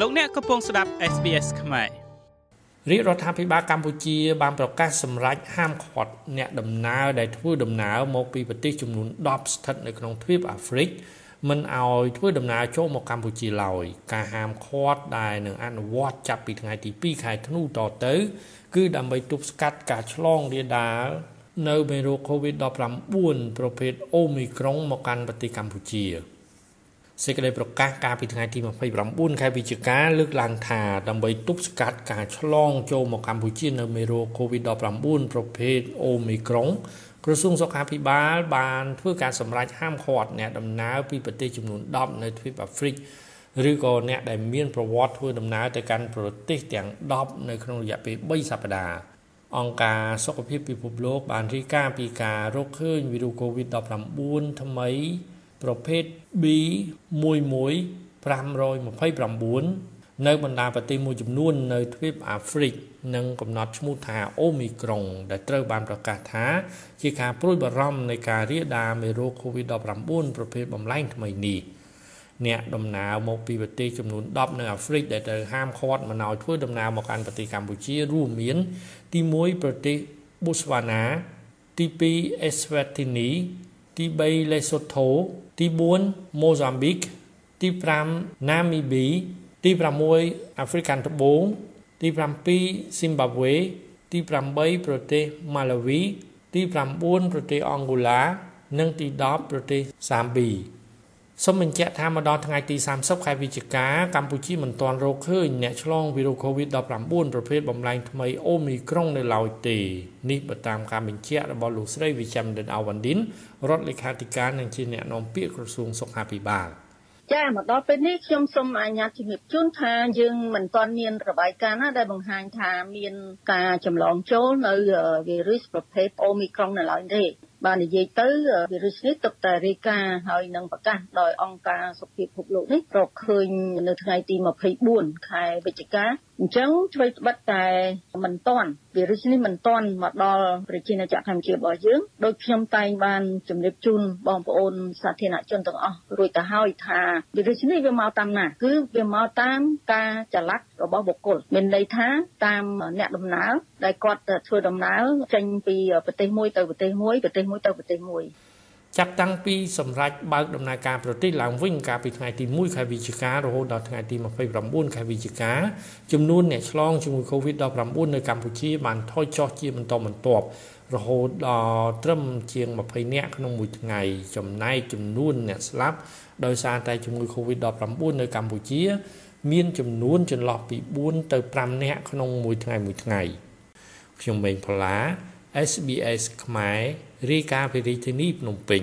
លោកអ្នកកំពុងស្ដាប់ SBS ខ្មែររាជរដ្ឋាភិបាលកម្ពុជាបានប្រកាសសម្រេចហាមឃាត់អ្នកដំណើរដែលធ្វើដំណើរមកពីប្រទេសចំនួន10ស្ថិតនៅក្នុងទ្វីបអាហ្វ្រិកមិនឲ្យធ្វើដំណើរចូលមកកម្ពុជាឡើយការហាមឃាត់ដែលនឹងអនុវត្តចាប់ពីថ្ងៃទី2ខែធ្នូតទៅ គឺដើម្បីទប់ស្កាត់ការឆ្លងរាលដាលនៅមេរោគ COVID-19 ប្រភេទ Omicron មកកាន់ប្រទេសកម្ពុជា សេចក្តីប្រកាសកាលពីថ្ងៃទី29ខែវិច្ឆិកាលើកឡើងថាដើម្បីទប់ស្កាត់ការឆ្លងចូលមកកម្ពុជានៅមេរោគ COVID-19 ប្រភេទ Omicron ក្រសួងសុខាភិបាលបានធ្វើការសម្រេចហាមឃាត់អ្នកដំណើរពីប្រទេសចំនួន10នៅទ្វីបអាហ្វ្រិកឬក៏អ្នកដែលមានប្រវត្តិធ្វើដំណើរទៅកាន់ប្រទេសទាំង10នៅក្នុងរយៈពេល3សប្តាហ៍អង្គការសុខភាពពិភពលោកបានរាយការណ៍ពីការរកឃើញវីរុស COVID-19 ថ្មី ប្រភេទ B11529 នៅបណ្ដាប្រទេសមួយចំនួននៅទ្វីបអាហ្វ្រិកនិងកំណត់ឈ្មោះថាអូមីក្រុង ដែលត្រូវបានប្រកាសថា ជាការព្រួយបារម្ភនៃការរាលដាលមេរោគ COVID-19 ប្រភេទបំលែងថ្មីនេះអ្នកដំណើរមកពីប្រទេសចំនួន10នៅអាហ្វ្រិកដែលត្រូវហាមឃាត់មិនឲ្យធ្វើដំណើរមកកាន់ប្រទេសកម្ពុជារួមមាន ទី1ប្រទេសប៊ូស្វ៉ាណាទី2អេស្វេទីនី ទី3លេសូថូទី4ម៉ូហ្សាំប៊ីកទី5ណាមីប៊ីទី6អាហ្វ្រិកានត្បូងទី7ស៊ីមបាវេទី8ប្រទេសម៉ាឡាវីទី9ប្រទេសអង់ហ្គូឡា និងទី10ប្រទេសសាំប៊ី សូមបញ្ជាក់ថាមកដល់ថ្ងៃទី30ខែវិច្ឆិកាកម្ពុជាមិនទាន់រកឃើញអ្នកឆ្លងវីរុស COVID-19 ប្រភេទបំលែងថ្មីអូមីក្រុងនៅឡើយទេនេះបើតាមការបញ្ជាក់របស់លោកស្រីវិចាំដិនអាវ៉ាន់ឌិនរដ្ឋលេខាធិការនិងជាអ្នកនាំពាក្យក្រសួងសុខាភិបាលចាមកដល់ពេលនេះខ្ញុំសូមអញ្ញាតជំរាបជូនថាយើងមិនទាន់មានរបាយការណ៍ណាដែលបង្ហាញថាមានការចម្លងចូលនៅវីរុសប្រភេទអូមីក្រុងនៅឡើយទេ បាននិយាយទៅវីរុសនេះទុកតែរាយការណ៍ហើយនឹងប្រកាសដោយអង្គការសុខភាពពិភពលោកនេះរកឃើញនៅថ្ងៃទី24ខែវិច្ឆិកាអញ្ចឹងឆ្វេងត្បិតតែមិនតាន់វីរុសនេះមិនតាន់មកដល់ប្រជាណាចក្រកម្ពុជារបស់យើងដោយខ្ញុំតែងបានជម្រាបជូនបងប្អូនសាធារណជនទាំងអស់រួចទៅហើយថាវីរុសនេះវាមកតាមណាគឺវាមកតាមការចល័តរបស់បុគ្គលមានន័យថាតាមអ្នកដំណើរដែលគាត់ធ្វើដំណើរចេញពីប្រទេសមួយទៅប្រទេសមួយប្រទេសមួយទៅប្រទេសមួយ ចាប់តាំងពីសម្រាប់បើកដំណើរការប្រទេសឡើងវិញកាលពីថ្ងៃទី1ខែវិច្ឆិការហូតដល់ថ្ងៃទី29ខែវិច្ឆិកាចំនួនអ្នកឆ្លងជាមួយ COVID-19 នៅកម្ពុជាបានថយចុះជាបន្តបន្ទាប់រហូតដល់ត្រឹមជាង20នាក់ក្នុងមួយថ្ងៃចំណែកចំនួនអ្នកស្លាប់ដោយសារតែជំងឺ COVID-19 នៅកម្ពុជា មានចំនួនចន្លោះពី4ទៅ5នាក់ក្នុងមួយថ្ងៃមួយថ្ងៃខ្ញុំម៉េងផល្លា SBS ខ្មែររាយការណ៍ពីរាជធានីភ្នំពេញ